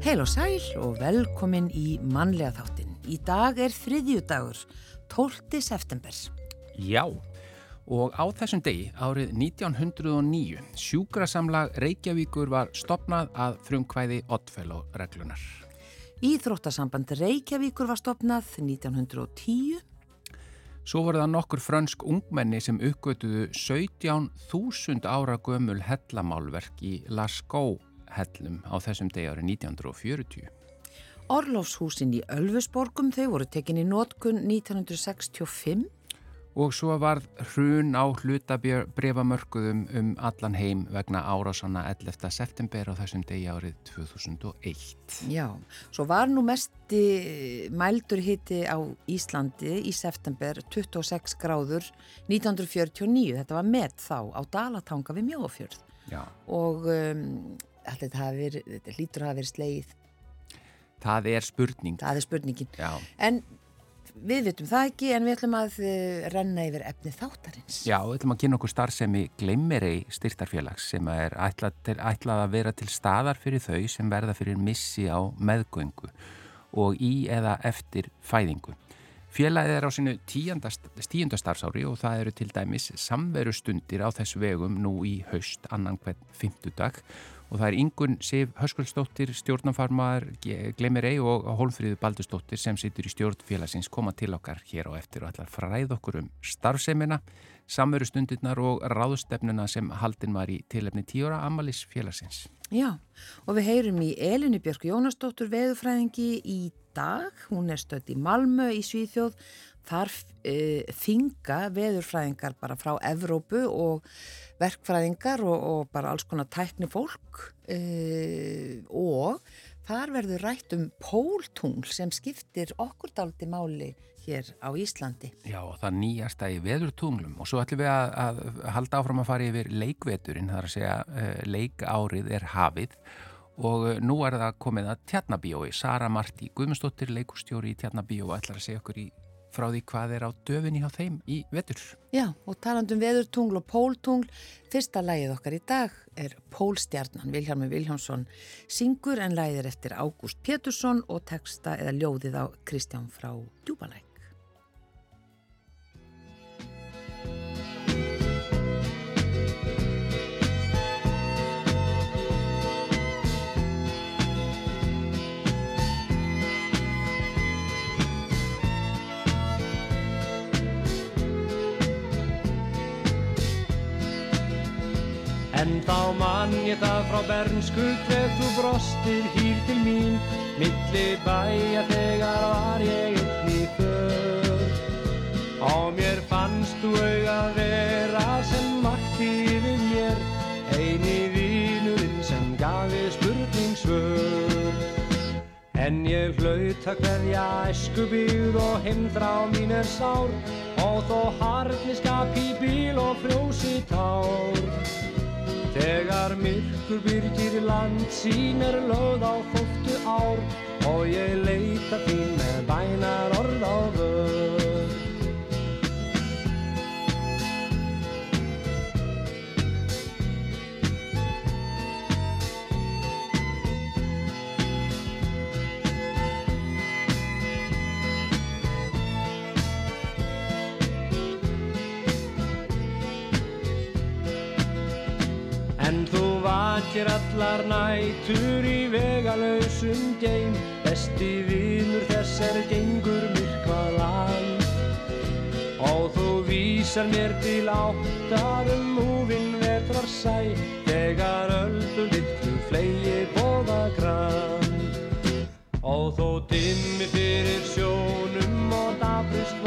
Heil og sæl og velkomin í mannlega þáttin. Í dag er þriðjudagur, 12. september. Já, og á þessum degi árið 1909 sjúkrasamlag Reykjavíkur var stopnað að frumkvæði Oddfellow-reglunar. Íþróttasamband Reykjavíkur var stopnað 1910. Svo voru það nokkur frönsk ungmenni sem uppgötuðu 17.000 ára gömul hellamálverk í Lascaux hellum á þessum degi árið 1940. Orlofshúsin í Ölfusborgum þau voru tekin í nótkun 1965. Og svo var hrun á hlutabreifamörkuðum um allan heim vegna árásanna 11. september á þessum degi árið 2001. Já, svo var nú mesti mældur hitti á Íslandi í september 26 gráður 1949. Þetta var með þá á Dalatanga við Mjóafjörð. Já. Og um, þetta, verið, þetta lítur að hafa verið sleið. Það er spurning. Það er spurningin. Já. En við vitum það ekki en við ætlum að uh, renna yfir efni þáttarins. Já, við ætlum að kynna okkur starfsemi Gleimerei styrtarfélags sem er ætlað, til, ætlað að vera til staðar fyrir þau sem verða fyrir missi á meðgöngu og í eða eftir fæðingu. Félagið er á sínu tíundastarfsári og það eru til dæmis samveru stundir á þess vegum nú í haust annan hvern fymtudag og það er Ingun Sif Höskuldsdóttir, stjórnafarmar, Gleimirei og Hólmfríður Baldustóttir sem situr í stjórnfélagsins koma til okkar hér á eftir og ætlar fræð okkur um starfsemina, samveru stundirnar og ráðstefnuna sem haldin var í tilefni tíora Amalis félagsins. Já, og við heyrum í Elinu Björk Jónasdóttur veðufræðingi í dag, hún er stödd í Malmö í Svíþjóð, þar e, þinga veðurfræðingar bara frá Evrópu og verkfræðingar og, og bara alls konar tækni fólk e, og þar verður rætt um póltungl sem skiptir okkur daldi máli hér á Íslandi. Já, það nýjasta í veðurtunglum og svo ætlum við að, að halda áfram að fara yfir leikveturinn, það er að segja uh, leikárið er hafið og nú er það komið að Tjarnabíói, Sara Marti Guðmundsdóttir, leikustjóri í Tjarnabíó og ætlar að segja okkur í frá því hvað er á döfinni á þeim í vetur. Já, og talandum veðurtungl og póltungl, fyrsta lægið okkar í dag er Pólstjarnan, Viljarmi Viljánsson syngur en lægið er eftir Ágúst Pétursson og texta eða ljóðið á Kristján frá Djúbalæk. En þá mann ég það frá bernsku hver þú brostir hýr til mín. Milli bæja þegar var ég einn í för. Á mér fannst þú auða vera sem makti yfir mér. Eini vínurinn sem gafi spurningsvör En ég hlaut að hverja æsku byggð og heimdrá mín er sár. Og þó harniskap í bíl og frjósi tár Þegar myrkur byrgir land sín er lögð á fóttu ár og ég leita þín með bænar orð á vöð. Vakir allar nætur í vegalausum geim. Besti vinnur þess er gengur myrkvað land Og þú vísar mér til áttar um múvin vetrar sæ Þegar öldu litlu flegi bóða grann Og þó dimmi fyrir sjónum og dabrist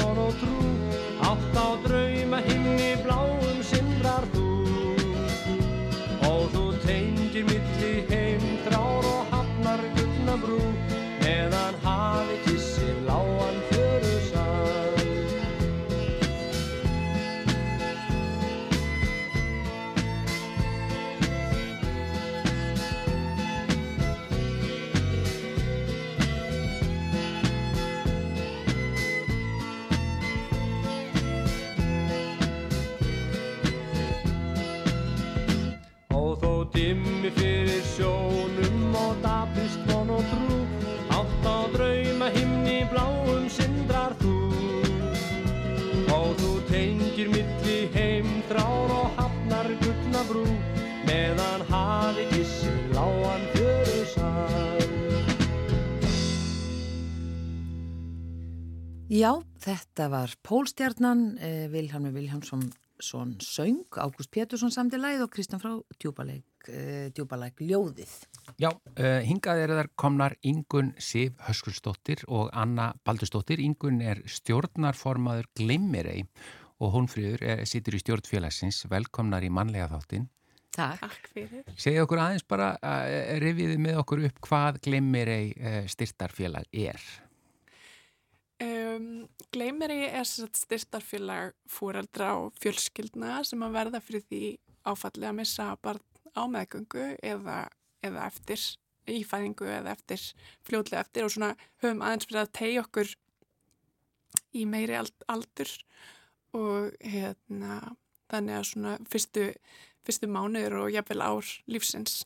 Já, þetta var Pólstjarnan, eh, Vilhelmi Viljámsson söng, Ágúst Pétursson samti læð og Kristján frá Djúbalæk, eh, Djúbalæk Ljóðið. Já, uh, hingað eru þar komnar Ingun Sif Höskulsdóttir og Anna Baldursdóttir. Ingun er stjórnarformaður Glimmirei og Hónfríður er, situr í stjórnfélagsins. Velkomnar í mannlega þáttin. Takk. Takk fyrir. Segja okkur aðeins bara, uh, reviði með okkur upp hvað Glimmirei uh, styrtarfélag er. Um, Gleimeri er styrtarfélag fúraldra og fjölskyldna sem að verða fyrir því áfalli að missa barn á meðgöngu eða, eða eftir ífæðingu eða eftir fljóðlega eftir og svona höfum aðeins fyrir að tegja okkur í meiri aldur og hérna þannig að svona fyrstu, fyrstu mánuður og jafnvel ár lífsins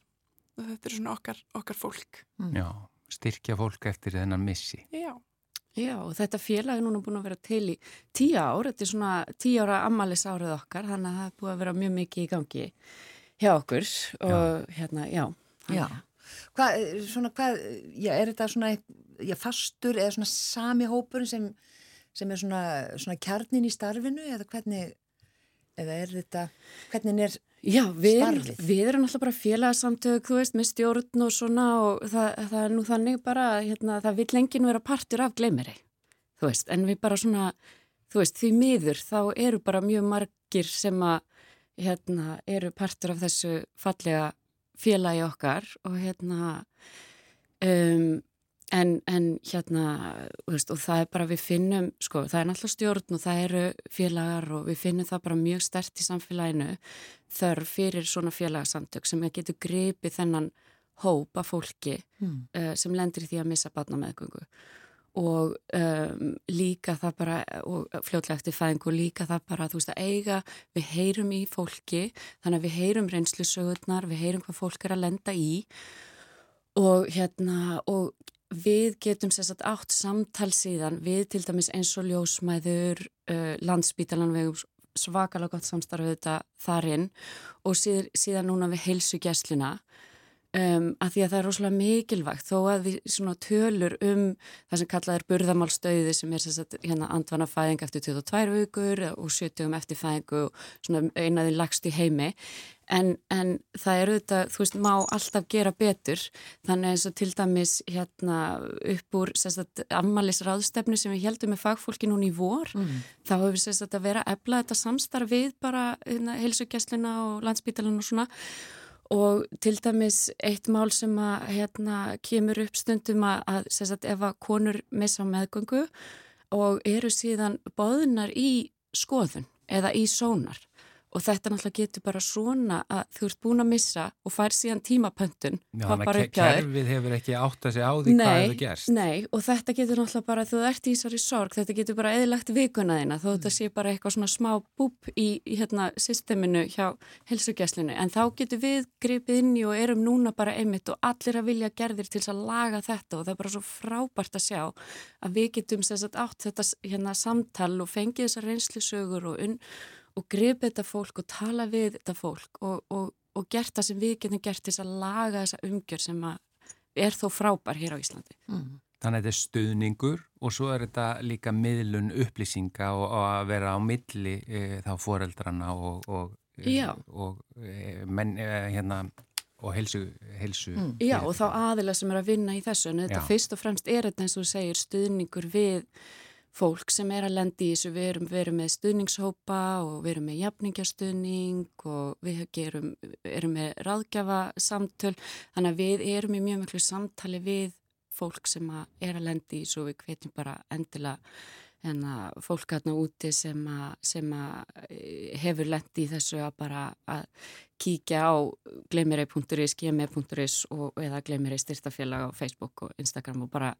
og þetta er svona okkar, okkar fólk. Mm. Já, styrkja fólk eftir þennan missi. Já. Já, þetta félag er núna búin að vera til í tíu ár, þetta er svona tíu ára ammalis árið okkar, þannig að það er búin að vera mjög mikið í gangi hjá okkur og já. hérna, já. Já, hvað, svona, hvað, já, er þetta svona, já, fastur eða svona sami hópurinn sem, sem er svona, svona kjarnin í starfinu eða hvernig, eða er þetta, hvernig er Já, við, við erum alltaf bara félagsamtök, þú veist, með stjórn og svona og það, það er nú þannig bara, hérna, það vil lengið vera partur af gleimeri, þú veist, en við bara svona, þú veist, því miður þá eru bara mjög margir sem að, hérna, eru partur af þessu fallega félagi okkar og hérna, um, En, en hérna, veist, og það er bara við finnum, sko, það er náttúrulega stjórn og það eru félagar og við finnum það bara mjög stert í samfélaginu þörf fyrir svona félagarsamtök sem getur gripið þennan hópa fólki mm. uh, sem lendir því að missa batna meðgöngu og um, líka það bara, og fljótlega eftir fæðingu líka það bara, þú veist, að eiga, við heyrum í fólki, þannig að við heyrum reynslusögurnar, við heyrum hvað fólk er að lenda í og hérna, og við getum sérstaklega átt samtal síðan við til dæmis eins og ljósmæður, uh, landsbítalan við svakalega gott samstarfið þetta þarinn og síð, síðan núna við heilsu gæsluna um, að því að það er rosalega mikilvægt þó að við tölur um það sem kallað er burðamálstöði sem er sérstaklega hérna andvana fæðing eftir 22 vikur og 70 um eftir fæðingu og einaði lagst í heimi En, en það eru þetta, þú veist, má alltaf gera betur, þannig eins og til dæmis hérna upp úr ammalisraðstefnu sem við heldum með fagfólki núni í vor, mm. þá hefur við að vera að ebla þetta samstarf við bara hérna, heilsugjastluna og landsbítalun og svona. Og til dæmis eitt mál sem að hérna kemur upp stundum að, að sérst ef að konur missa meðgöngu og eru síðan boðunar í skoðun eða í sónar og þetta náttúrulega getur bara svona að þú ert búin að missa og fær síðan tímapöntun þannig að kerfið hefur ekki átt að segja á því nei, hvað hefur gerst. Nei, og þetta getur náttúrulega bara, þú ert í þessari sorg þetta getur bara eðilagt vikunaðina þó mm. þetta sé bara eitthvað svona smá búp í, í hérna systeminu hjá helsugjæslinu, en þá getur við gripið inn í og erum núna bara einmitt og allir að vilja gerðir til að laga þetta og það er bara svo frábært að sjá að við getum átt þetta hérna, samtal og fengið þessar reynslusögur og unn og gripa þetta fólk og tala við þetta fólk og, og, og gert það sem við getum gert þess að laga þessa umgjör sem er þó frábær hér á Íslandi. Mm. Þannig að þetta er stuðningur og svo er þetta líka miðlun upplýsinga og, og að vera á milli e, þá foreldrana og, e, og e, menn, e, hérna, og helsu, helsu mm. Já og þá aðilega sem er að vinna í þessu en þetta Já. fyrst og fremst er þetta eins og segir stuðningur við fólk sem er að lendi í þessu, við erum, við erum með stuðningshópa og við erum með jafningastuðning og við gerum, erum með ráðgjafa samtöl, þannig að við erum í mjög miklu samtali við fólk sem að er að lendi í þessu og við hvetjum bara endilega hérna, fólk aðna úti sem að, sem að eh, hefur lendi í þessu að bara að kíkja á gleimirei.is, gmi.is eða gleimirei styrtafélag á Facebook og Instagram og bara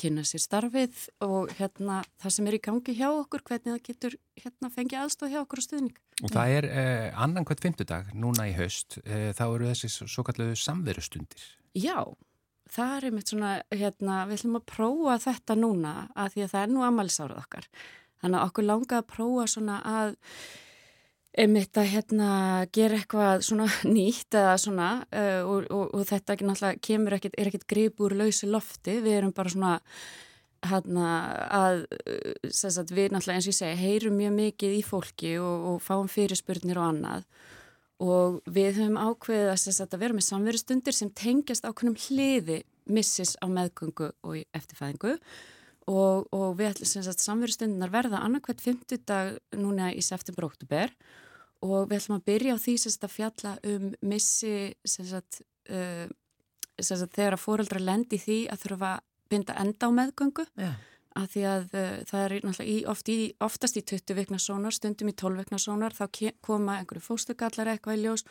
kynna sér starfið og hérna það sem er í gangi hjá okkur, hvernig það getur hérna fengið aðstof hjá okkur og stuðning. Og það er eh, annan hvert fymtudag núna í haust, eh, þá eru þessi svo kallu samverustundir. Já, það er einmitt svona, hérna, við ætlum að prófa þetta núna að því að það er nú amalsárað okkar. Þannig að okkur langa að prófa svona að einmitt að hérna gera eitthvað svona nýtt eða svona uh, og, og, og þetta ekki náttúrulega kemur ekkit, er ekkit grip úr lausi lofti, við erum bara svona Hanna, að sagt, við náttúrulega eins og ég segi heyrum mjög mikið í fólki og, og fáum fyrirspurnir og annað. Og við höfum ákveðið að, að vera með samverðustundir sem tengjast ákveðnum hliði missis á meðgöngu og eftirfæðingu og, og við ætlum að samverðustundinar verða annarkvæmt 50 dag núna í september-óttubér og við ætlum að byrja á því sagt, að fjalla um missi sagt, uh, þegar að fóreldra lendi því að þurfa binda enda á meðgöngu. Já. að því að uh, það er í, oft í, oftast í 20 vikna sónar, stundum í 12 vikna sónar þá koma einhverju fóstugallar eitthvað í ljós.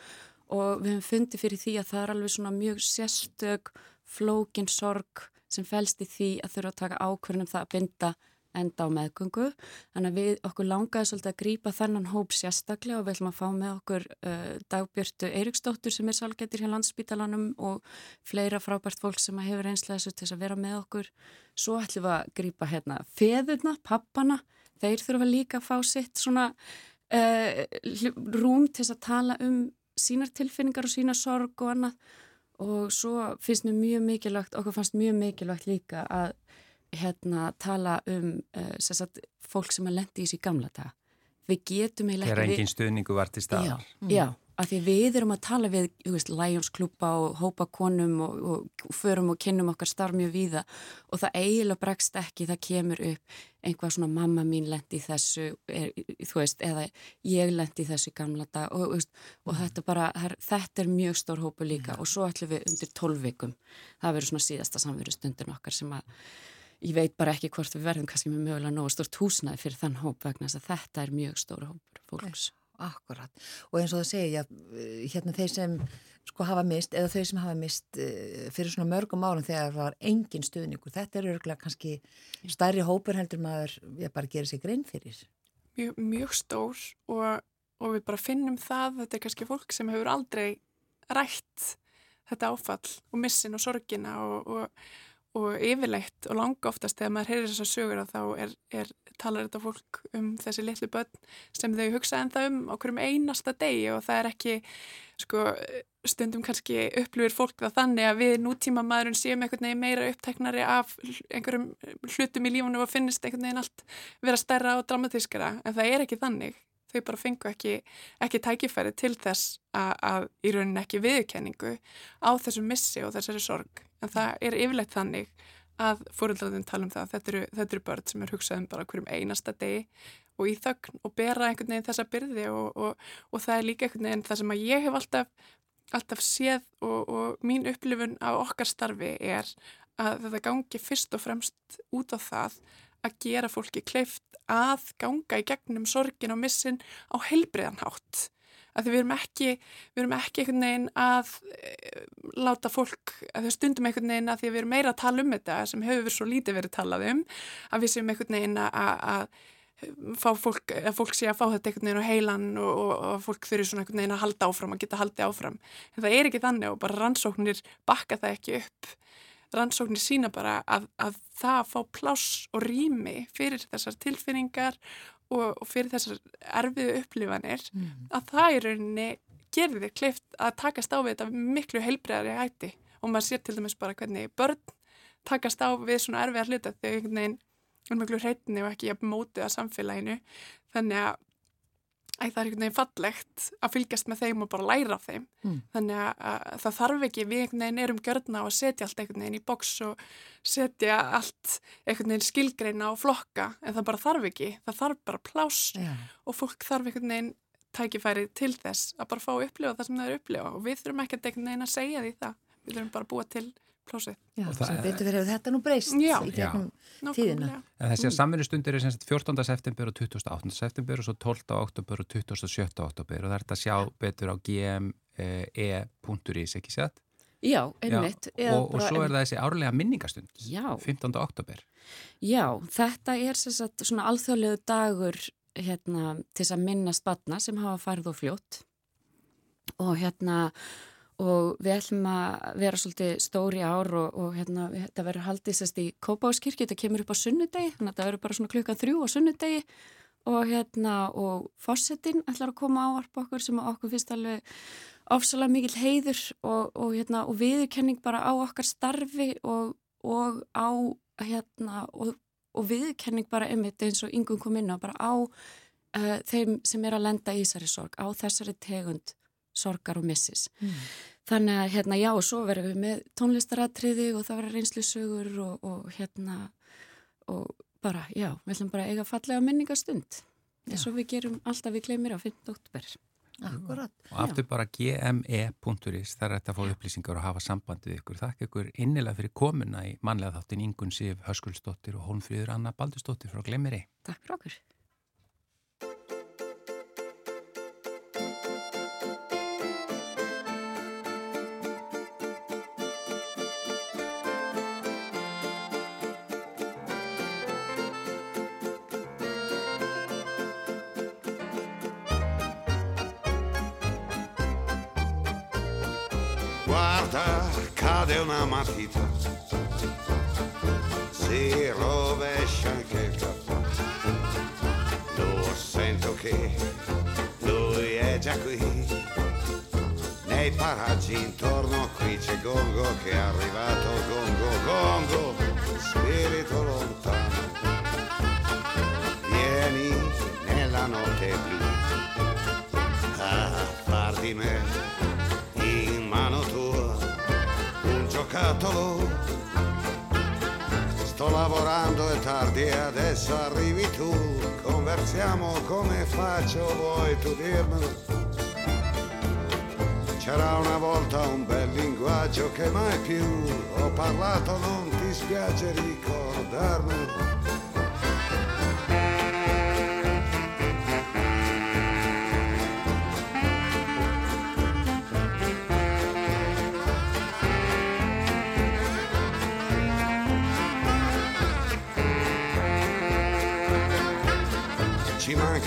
Og við hefum fundið fyrir því að það er alveg svona mjög sérstök flókin sorg sem fælst í því að þurfa að taka ákvörnum það að binda enda á meðgöngu. Þannig að við okkur langaði svolítið að grýpa þennan hóp sérstaklega og við ætlum að fá með okkur uh, dagbjörtu Eiriksdóttur sem er salgættir hjá landsbítalanum og fleira frábært fólk sem hefur einslega þessu til að vera með okkur. Svo ætlum við að grýpa hérna feðurna, pappana, þeir þurfa líka að fá sitt svona uh, rúm til að tala um sínar tilfinningar og sína sorg og annað og svo finnst mér mjög mikilvægt, okkur fannst mjög mikilvægt líka að hérna tala um uh, sagt, fólk sem að lendi í þessu gamla dag. Við getum eiginlega ekki... Þegar engin stuðningu var til staðar. Já, mm. já, af því við erum að tala við Lionsklúpa og hópa konum og, og, förum og kennum okkar starf mjög víða og það eiginlega bregst ekki, það kemur upp einhvað svona mamma mín lendi þessu, er, þú veist, eða ég lendi þessu gamla dag og, og mm. þetta bara, þetta er mjög stór hópu líka og svo ætlum við undir tólvikum, það verður svona síðasta samveru stundin okkar sem að ég veit bara ekki hvort við verðum kannski með mögulega nógu stort húsnaði fyrir þann hóp vegna þess að þetta er mjög stór hópur fólks. Akkurat og eins og það segja hérna þeir sem sko hafa mist eða þau sem hafa mist uh, fyrir svona mörgum árum þegar það var engin stuðningur þetta er örgulega kannski stærri hópur heldur maður ég bara gerir sig grein fyrir. Mjög, mjög stór og, og við bara finnum það þetta er kannski fólk sem hefur aldrei rætt þetta áfall og missin og sorgina og, og og yfirleitt og langa oftast þegar maður heyrir þessar sögur að þá er, er talar þetta fólk um þessi litlu börn sem þau hugsa en það um á hverjum einasta degi og það er ekki sko, stundum kannski upplifir fólk það þannig að við nútíma maðurinn séum einhvern veginn meira uppteknari af einhverjum hlutum í lífunum og finnist einhvern veginn allt vera stærra og dramatískara en það er ekki þannig þau bara fengu ekki, ekki tækifæri til þess að, að í rauninni ekki viðkenningu á þessu missi og þessari sorg. En það er yfirleitt þannig að fóröldarinn tala um það þetta eru, þetta eru börn sem er hugsað um bara hverjum einasta degi og í þögn og bera einhvern veginn þessa byrði og, og, og það er líka einhvern veginn það sem að ég hef alltaf, alltaf séð og, og mín upplifun á okkar starfi er að þetta gangi fyrst og fremst út á það að gera fólki kleift að ganga í gegnum sorgin og missin á heilbriðanhátt. Að við erum ekki, við erum ekki einhvern veginn að e, láta fólk, að þau stundum einhvern veginn að því að við erum meira að tala um þetta sem hefur verið svo lítið verið talað um, að við séum einhvern veginn að, að fá fólk, að fólk sé að fá þetta einhvern veginn á heilan og, og, og fólk þurfi svona einhvern veginn að halda áfram, að geta haldið áfram. En það er ekki þannig og bara rannsóknir bakka það ekki upp rannsóknir sína bara að, að það fá pláss og rými fyrir þessar tilfinningar og, og fyrir þessar erfiðu upplifanir mm. að það í rauninni gerir þér kleift að takast á við þetta miklu heilbreðari hætti og maður sér til dæmis bara hvernig börn takast á við svona erfiðar hluta þegar einhvern veginn er miklu hreitni og ekki mótið að samfélaginu þannig að Æ, það er einhvern veginn fallegt að fylgjast með þeim og bara læra þeim. Mm. Þannig að, að það þarf ekki, við einhvern veginn erum görna á að setja allt einhvern veginn í boks og setja allt einhvern veginn skilgreina og flokka, en það bara þarf ekki. Það þarf bara plás yeah. og fólk þarf einhvern veginn tækifæri til þess að bara fá upplifa það sem það er upplifa og við þurfum ekki að einhvern veginn að segja því það. Við þurfum bara að búa til plásið. Já, sem betur verið að þetta nú breyst já, í gegnum tíðina. En þessi mm. samverðustundir er 14. september og 28. september og svo 12. oktober og 27. oktober og það er þetta að sjá betur á gme.is, ekki sett? Já, einmitt. Já, og, og svo er það þessi árlega minningastund, já. 15. oktober. Já, þetta er sagt, svona alþjóðlegu dagur hérna, til þess að minnast batna sem hafa farið og fljótt og hérna og við ætlum að vera svolítið stóri ár og, og hérna, þetta verður haldið sérst í Kópáskirkju, þetta kemur upp á sunnudegi, þannig að þetta verður bara svona klukkan þrjú á sunnudegi. Og hérna og fórsetin ætlar að koma ávarp okkur sem okkur finnst alveg ofsalega mikil heiður og, og hérna og viðurkenning bara á okkar starfi og, og á hérna og, viðkenning bara einmitt eins og yngum kom inn á bara á uh, þeim sem er að lenda í þessari sorg, á þessari tegund sorgar og missis. Mm. Þannig að hérna já og svo verðum við með tónlistaratriði og það verður reynslusögur og, og hérna og bara já, við ætlum bara að eiga fallega minningastund eins og við gerum alltaf við gleymir á 5. oktober. Akkurat. Og aftur bara gme.is þar er þetta að fá upplýsingar og hafa sambandið ykkur. Þakk ykkur innilega fyrir komuna í manlega þáttin Ingun Sif Höskuldsdóttir og Hólmfríður Anna Baldustóttir frá Gleimiri. Takk fyrir okkur. Matita, si rovescia anche il capo. Lo sento che lui è già qui. Nei paraggi intorno qui c'è Gongo che è arrivato, Gongo, Gongo, spirito lontano. Vieni nella notte blu a far di me giocattolo. Sto lavorando è tardi e adesso arrivi tu. Conversiamo come faccio, vuoi tu dirmelo? C'era una volta un bel linguaggio che mai più ho parlato, non ti spiace ricordarmelo.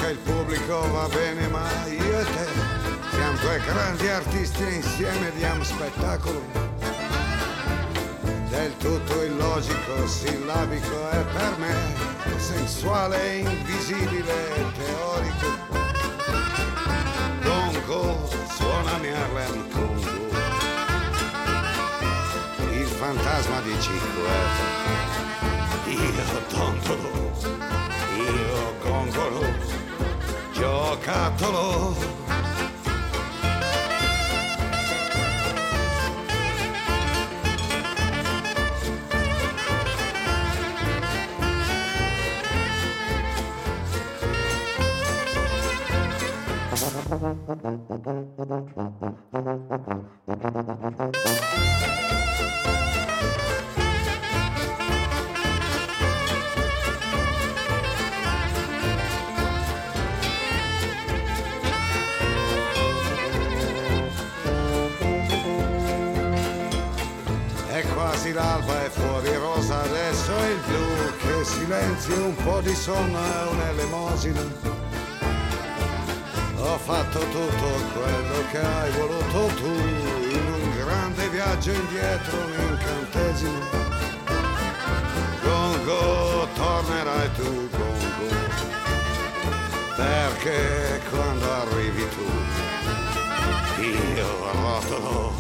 Manca il pubblico va bene ma io e te siamo due grandi artisti e insieme diamo spettacolo. Del tutto illogico, sillabico e per me sensuale, invisibile e teorico. Congo, suonami Harlem Congo il fantasma di Cinque io tondolo io gongolo giocattolo. è un'elemosina. Ho fatto tutto quello che hai voluto tu, in un grande viaggio indietro, un incantesimo. Gongo, tornerai tu, Gongo, perché quando arrivi tu, io rotolo,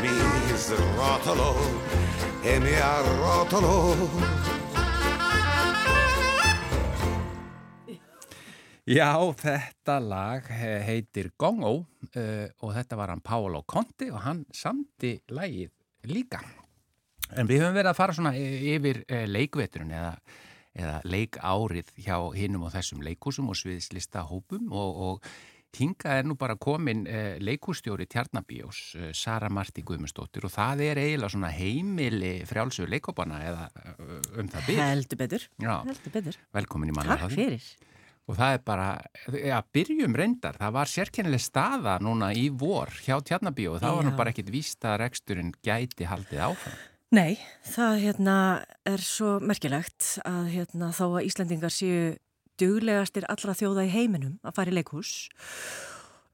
mi srotolo e mi arrotolo. Já, þetta lag heitir Gongo uh, og þetta var hann Paolo Conti og hann samti lagið líka. En við höfum verið að fara svona yfir uh, leikveturinn eða, eða leikárið hjá hinnum og þessum leikúsum og sviðslista hópum og, og Hinga er nú bara komin eh, leikústjóri Tjarnabíós, eh, Sara Marti Guðmundsdóttir og það er eiginlega svona heimili frjálsögur leikópana eða um það byrj. Heldur betur. Já, heldur betur. Velkomin í manna. Takk fyrir. Og það er bara, ja, byrjum reyndar, það var sérkennileg staða núna í vor hjá Tjarnabíó og það Já. var nú bara ekkit víst að reksturinn gæti haldið áfram. Nei, það hérna er svo merkilegt að hérna þá að Íslandingar séu duglegastir allra þjóða í heiminum að fara í leikús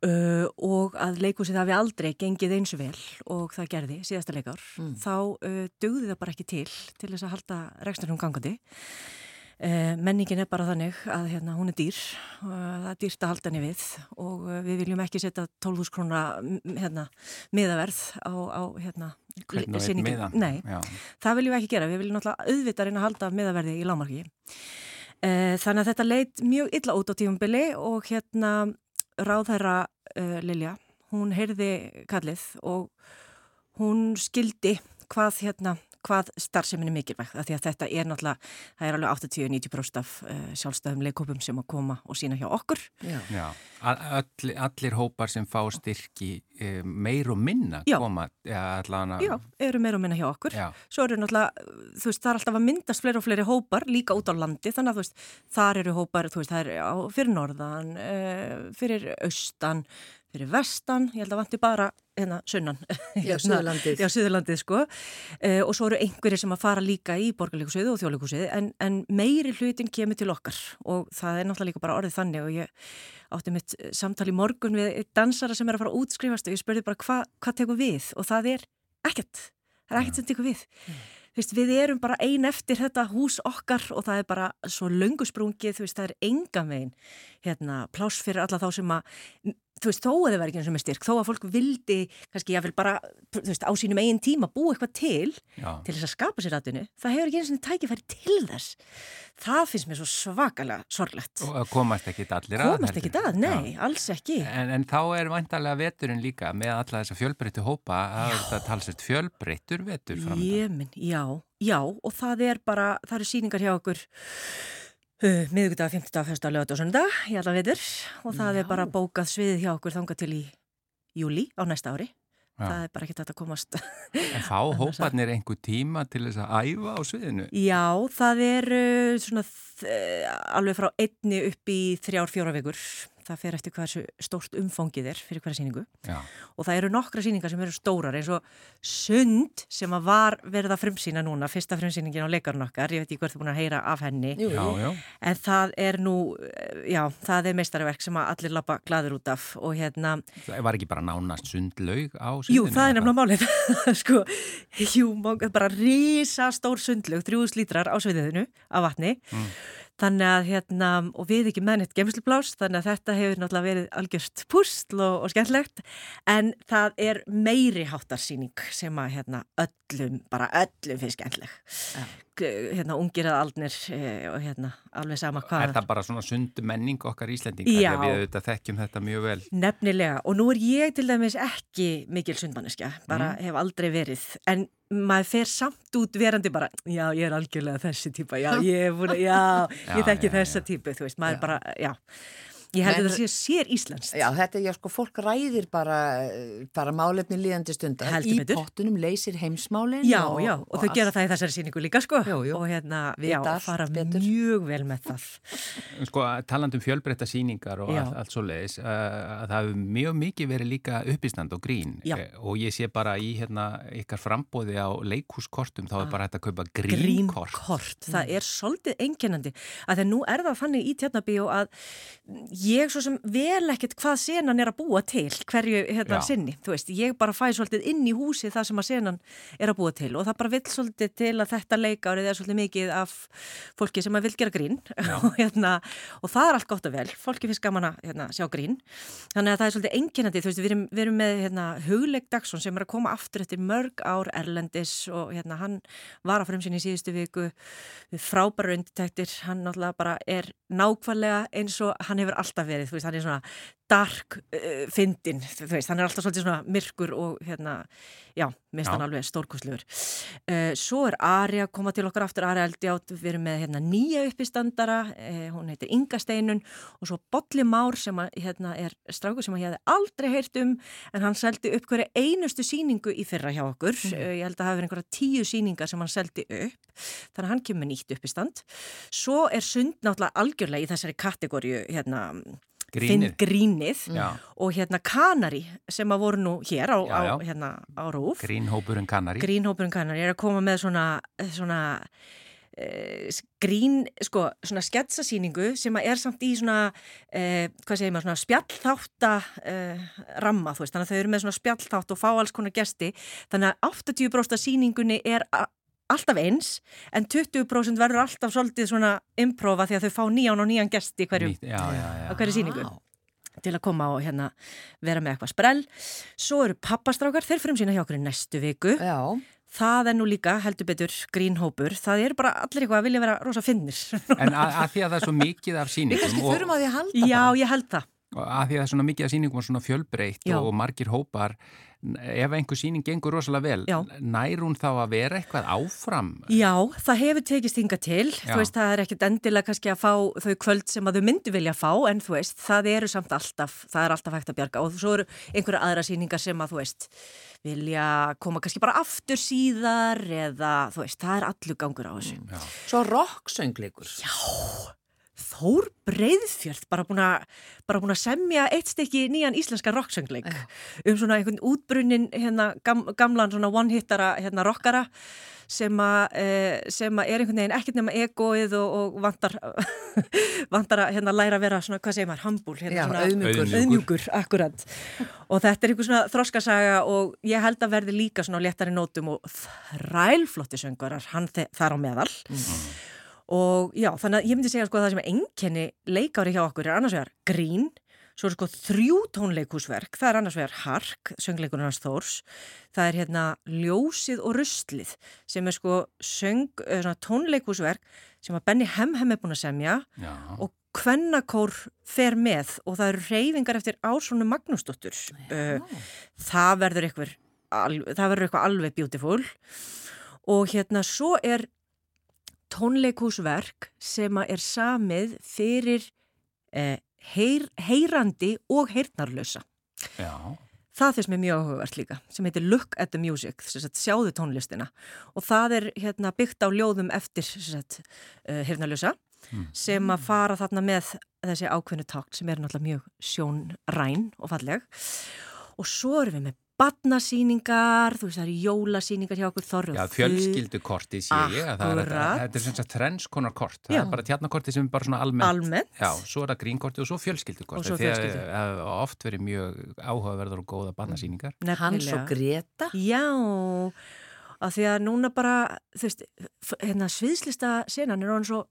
uh, og að leikúsið hafi aldrei gengið eins og vel og það gerði síðasta leikár, mm. þá uh, dugði það bara ekki til til þess að halda rekstunum gangandi. Uh, menningin er bara þannig að hérna, hún er dýr, það er dýrt að halda henni við og uh, við viljum ekki setja 12.000 krónna hérna, miðaverð á, á hérna, síningin. Nei, Já. það viljum við ekki gera, við viljum náttúrulega auðvitað reyna að halda miðaverði í lámarki. Þannig að þetta leit mjög illa út á tífumbili og hérna ráðherra Lilja, hún heyrði kallið og hún skildi hvað hérna hvað starfseminni mikilvægt því að þetta er náttúrulega, það er alveg 80-90% af uh, sjálfstæðum leikópum sem að koma og sína hjá okkur. Já, Já. All, allir hópar sem fá styrki uh, meir og minna Já. koma ja, allana... Já, eru meir og minna hjá okkur. Já. Svo eru náttúrulega, þú veist, það er alltaf að myndast fleiri og fleiri hópar líka út á landi þannig að þú veist, þar eru hópar, þú veist, það er á, fyrir norðan, uh, fyrir austan, fyrir vestan, ég held að vanti bara hérna sunnan. Já, Suðurlandið. Já, Suðurlandið sko uh, og svo eru einhverjir sem að fara líka í borgarleikusið og þjóðleikusið en, en meiri hlutin kemur til okkar og það er náttúrulega líka bara orðið þannig og ég átti mitt samtal í morgun við dansara sem er að fara að útskrifast og ég spurði bara hvað hva tekur við og það er ekkert, það er ekkert sem tekur við. Mm. Veist, við erum bara ein eftir þetta hús okkar og það er bara svo löngusprungið, veist, það er enga megin hérna, pláss fyrir alla þá sem að þú veist, þó að það verður ekki eins og með styrk, þó að fólk vildi, kannski vil bara, þú veist, á sínum eigin tíma búa eitthvað til, Já. til þess að skapa sér aðtunni, það hefur ekki eins og tækifæri til þess. Það finnst mér svo svakalega sorglegt. Og komast ekki allir að? Komast ekki að, nei, Já. alls ekki. En, en þá er vantarlega veturinn líka með alla þessa fjölbreyttu hópa að þetta talsast fjölbreyttur vetur framöndan. Ég minn, já, já, og það er bara, það eru síningar hjá okkur Uh, miðugudag, 50 dag, 1. lögat og söndag í alla veitur og það Já. er bara bókað sviðið hjá okkur þanga til í júli á næsta ári. Já. Það er bara ekki þetta að komast. En fá hóparnir einhver tíma til þess að æfa á sviðinu? Já, það er uh, svona alveg frá einni upp í þrjár, fjóra vikur það fer eftir hversu stórt umfóngið er fyrir hverja síningu Já. og það eru nokkra síningar sem eru stórar eins og Sund sem að var verið að frumsýna núna, fyrsta frumsýningin á leikarinn okkar, ég veit ekki hvort þið búin að heyra af henni jú, jú. en það er nú já, það er meistarverk sem að allir lappa gladur út af og hérna Það var ekki bara nánast sundlaug á sundinu? Jú, það er nefnilega málið sko, jú, bara rísa stór sundlaug, þrjúðs lítrar á sviðinu af vatni mm. Þannig að hérna, og við ekki mennitt gemslublás, þannig að þetta hefur náttúrulega verið algjörst pústl og, og skemmtlegt, en það er meiri háttarsýning sem að hérna öllum, bara öllum finnst skemmtleg. Ja hérna ungir að aldnir e, og hérna alveg sama hvað. Er það bara svona sund menning okkar Íslendingar Já. Við auðvitað þekkjum þetta mjög vel. Nefnilega. Og nú er ég til dæmis ekki mikil sundmanniska, bara mm. hef aldrei verið. En maður fer samt út verandi bara, já ég er algjörlega þessi típa, já ég er búin að, já, ég þekki þessa típu, þú veist, maður já. bara, já Ég held að það sé sér Íslands. Já, þetta er, já, sko, fólk ræðir bara, bara málefni líðandi stundar. Heldur betur. Í pottunum leysir heimsmálinn. Já, og, já, og, og þau all... gera það í þessari síningu líka, sko. Jú, jú. Og hérna, já, fara betur. mjög vel með það. Sko, talandum fjölbreytta síningar og allt, allt svo leiðis, uh, það hefur mjög mikið verið líka uppistand og grín. Já. Uh, og ég sé bara í, hérna, ykkar frambóði á leikúskortum, þá er bara hægt að kaupa grínkort. Grínkort, það mm. er svolítið einkennandi. Að þegar nú er það fannig í tjarnabíu að ég svo sem vel ekkert hvað senan er að búa til hverju hérna Já. sinni, þú veist, ég bara fæ svolítið inn í húsi það sem að senan er að búa til og það bara vill svolítið til að þetta leikárið er svolítið mikið af fólki sem að vil gera grín. Og, hérna, og það er allt gott og vel, fólki finnst gaman að hérna, sjá grín, þannig að það er svolítið enginandi, þú veist, við erum, við erum með hérna, Hugleik Dagsson sem er að koma aftur eftir mörg ár Erlendis og hérna hann var að fremsynni í síðustu viku. Frábæru undirtæktir, hann náttúrulega bara er nákvæmlega eins og hann hefur alltaf verið, þú veist, hann er svona dark uh, fyndin, þú veist, hann er alltaf svolítið svona myrkur og hérna, já, minnst hann alveg stórkosluður. Uh, svo er Ari að koma til okkar aftur, Ari Eldjátt, við erum með hérna nýja uppistandara, uh, hún heitir Inga Steinun og svo Bolli Már sem að, hérna er strauku sem að ég hef aldrei heyrt um, en hann seldi upp hverju einustu síningu í fyrra hjá okkur, mm. ég held að það hefur einhverja tíu síningar sem hann seldi upp, þannig að hann kemur nýtt uppistand. Svo er sund náttúrulega algjörlega í þessari kategóriu, hérna, Grínið. Finn grínið já. og hérna Kanari sem að voru nú hér á, já, já. á, hérna, á Rúf. Grínhópurinn Kanari. Grínhópurinn Kanari er að koma með svona, svona eh, grín, sko, svona sketsasýningu sem að er samt í svona, eh, hvað segir maður, svona spjallþátta eh, ramma, þú veist, þannig að þau eru með svona spjallþátt og fá alls konar gesti, þannig að 80% af sýningunni er alltaf eins en 20% verður alltaf svolítið svona improva því að þau fá nýjan og nýjan gest í hverju, Nýtt- já, já, já. á hverju síningu til að koma og hérna vera með eitthvað sprell. Svo eru pappastrákar, þeir fyrir um sína hjá okkur í næstu viku. Já, Það er nú líka heldur betur grínhópur. Það eru bara allir eitthvað að vilja vera rosa finnir. En að, að því að það er svo mikið af við síningum og, förum á því að halda Já, bara. ég held það. að því að það er svona mikið af síningum og svona fjölbreytt Já. og margir hópar ef einhver síning gengur rosalega vel Já. nær hún þá að vera eitthvað áfram Já, það hefur tekist hinga til, Já. þú veist, það er ekkert endilega kannski að fá þau kvöld sem að þau myndu vilja fá, en þú veist, það eru samt alltaf, það er alltaf hægt að bjarga og svo eru einhverja aðra síningar sem að, þú veist, vilja koma kannski bara aftur síðar eða, þú veist, það er allur gangur á þessu. Já. Svo rocksöngleikur. Já. Þór Breiðfjörð, bara búin að semja eitt stykki nýjan íslenska rocksöngleik um svona einhvern útbrunnin hérna gam, gamlan svona one-hittara hérna rockara sem að sem að er einhvern veginn ekkert nema egoið og, og vantar vantar að hérna læra að vera svona, hvað segir maður, hambúl hérna auðmjúkur. Auðmjúkur. akkurat og þetta er einhver svona þroskasaga og ég held að verði líka svona léttari nótum og þrælflotti söngarar hann þar á meðal og já, þannig að ég myndi segja sko að það sem er enkenni leikári hjá okkur er annars vegar grín, svo er sko þrjú tónleikúsverk, það er annars vegar hark, söngleikurinn hans Þórs, það er hérna ljósið og ruslið sem er sko söng, eh, svona tónleikúsverk sem að Benny Hemhem er búin að semja Já. og kvennakór fer með og það eru reyfingar eftir Ásónu Magnúsdóttur. Uh, það verður eitthvað það verður eitthvað alveg beautiful. Og hérna svo er tónleikúsverk sem er samið fyrir eh, heyr, heyrandi og heyrnarlösa Já. Það finnst mér mjög áhugavert líka, sem heitir Look at the Music, að sjáðu tónlistina. Og það er hérna, byggt á ljóðum eftir sagt, uh, hirnalösa sem að fara þarna með þessi ákveðnu takt sem er náttúrulega mjög sjónræn og falleg. Og svo erum við með badnasýningar, þú veist það eru jólasýningar hjá okkur þorru Já, fjölskyldukorti sé ég að það er, þetta er sem sagt trendskonar kort, það er bara tjarnakorti sem er bara svona almennt. Almennt. Já, svo er það grínkorti og svo fjölskyldukorti. Og svo Því að fjölskyldu. það hafa oft verið mjög áhugaverðar og góða barnasýningar. Hans og Greta. Já, að því að núna bara, þú veist, hérna sviðslista senan er orðin svo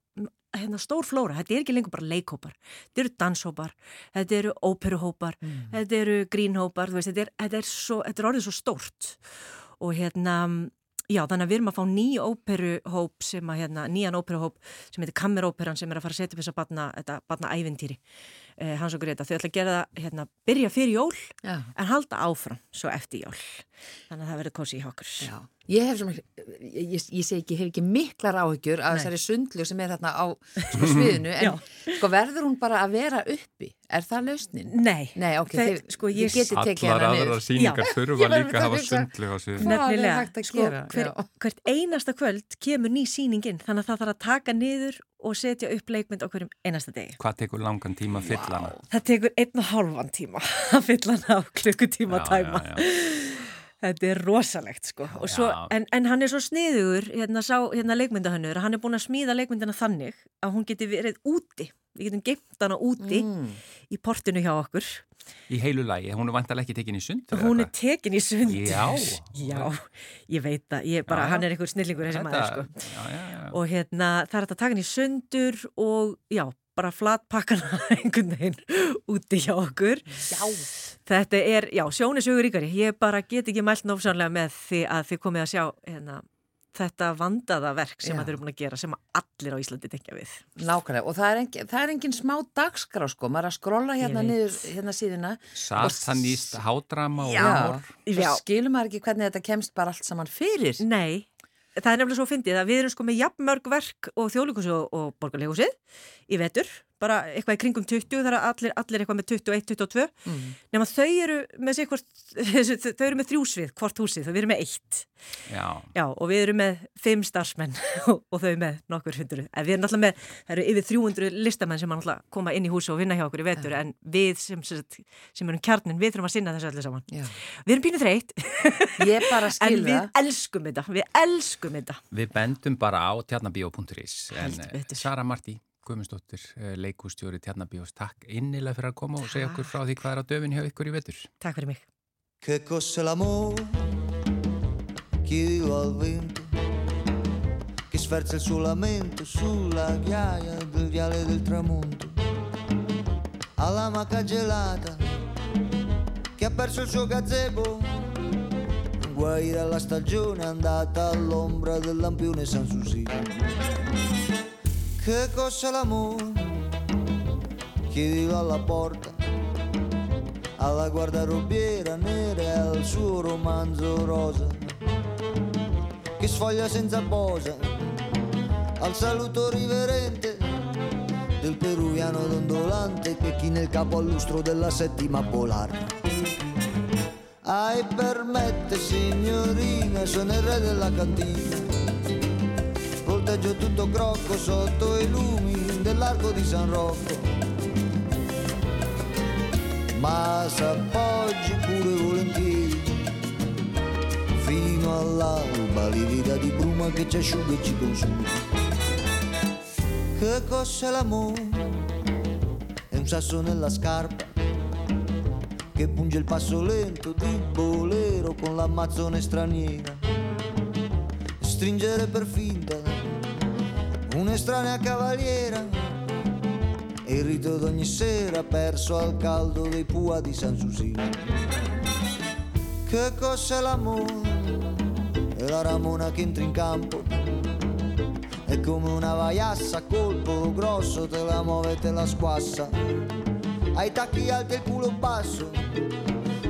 hérna, stór flóra, þetta er ekki lengur bara leikhópar, þetta eru danshópar, þetta eru óperuhópar, þetta eru grínhópar, þú veist, þetta er, þetta er, svo, þetta er orðið svo stórt. Og hérna, já, þannig að við erum að fá nýja óperuhóp sem að, hérna, nýjan óperuhóp sem heitir Kammeróperan sem er að fara að setja upp þess að batna, þetta batna ævintýri, eh, hans og Greta, þau ætla að gera það, hérna, byrja fyrir jól Já. en halda áfram svo eftir jól þannig að það verður kósi í okkur Já. Ég hef sem, ég, ég, ég segi ekki, ég hef ekki miklar áhyggjur af þessari sundlu sem er þarna á sko, sviðinu, en sko verður hún bara að vera uppi? Er það lausnin? Nei, Nei, ok, Þeir- þið, sko, ég- þið getið tekið Allar hana aðrar niður. sýningar Já. þurfa Ég var líka að hafa að sundlu á er nefnilega að sko, hver, hvert einasta kvöld kemur ný sýningin þannig að það þarf að taka niður og setja upp leikmynd á hverjum einasta degi Hvað tekur langan tíma að fylla hana? Það tekur einn og hálfan tíma að fylla hann á klukkutíma Já, tæma já, já. Þetta er rosalegt sko svo, en, en hann er svo sniðugur hérna, sá, hérna leikmyndahönnur hann er búin að smíða leikmyndina þannig að hún geti verið úti við getum geimt hana úti Mm. í portinu hjá okkur Í heilu lagi, hún er vantarlega ekki tekin í sund Hún er tekin í sundur. Já. Já, ég veit það. Ég bara, Já, hann er einhver snillingur þessi maður, sko. Já, já, já. Og hérna, það er að taka hann í sundur og já, bara flatpakkana einhvern veginn úti hjá okkur. Já. Þetta er, já, sjón er sögur ríkari. Ég bara get ekki mælt nófsánlega með því að þið komið að sjá hérna, þetta vandaða verk sem Já. að þið eru búin að gera, sem allir á Íslandi tekja við. Nákvæmlega, og það er, engin, það er engin smá dagskrá sko, maður er að skrolla hérna niður hérna síðuna Satanist, hádrama og Já. Já. skilur maður ekki hvernig þetta kemst bara allt saman fyrir Nei, það er nefnilega svo fyndið að við erum sko með jafnmörg verk og þjóðleikusið og, og borgarleikúsið í vetur, bara eitthvað í kringum 20, það er allir, allir eitthvað með 21, 22, mm. nema þau eru með sér hvort, þau eru með þrjúsvið hvort húsið, þau eru með eitt. Já, Já, og við erum með fimm starfsmenn og, þau með nokkur hundru. En við erum alltaf með, það eru yfir 300 listamenn sem alltaf koma inn í húsi og vinna hjá okkur í vetur, en við sem, sem, erum kjarnin, við þurfum að sinna þessu öllu saman. Já. Við erum pínu þreytt, ég bara en við elskum þetta, við elskum þetta. við bendum bara á tjarnabíó.is en eh. Sara Martí Guðmundsdóttir, eh, leikústjóri Tjarnabíós, takk innilega fyrir að koma og segja okkur frá því hvað er á döfin hjá ykkur í vetur. Takk fyrir mig. Che cos'è l'amore? Chi vive al vento sferza il suo lamento sulla ghiaia del viale del tramonto. Alla maca gelata che ha perso il suo gazebo. Guai dalla stagione andata all'ombra del lampione San Susino. Che cos'è l'amore? Chiedilo alla porta alla guardarobiera nera e al suo romanzo rosa che sfoglia senza posa al saluto riverente del peruviano dondolante che chi nel capo al lustro della settima polare ai permette signorina sono il re della cantina volteggio tutto crocco sotto i lumi dell'arco di San Rocco ma s'appoggi pure volentieri fino all'alba livida di bruma che ci asciuga e ci consuma che cos'è l'amore? è un sasso nella scarpa che punge il passo lento di bolero con l'ammazzone straniera stringere per finta un'estranea cavaliera il rito d'ogni sera perso al caldo dei pua di San Susino. Che cos'è l'amore? È la ramona che entra in campo. È come una vaiassa a colpo grosso, te la muove e te la squassa. Ai tacchi alti e il culo basso,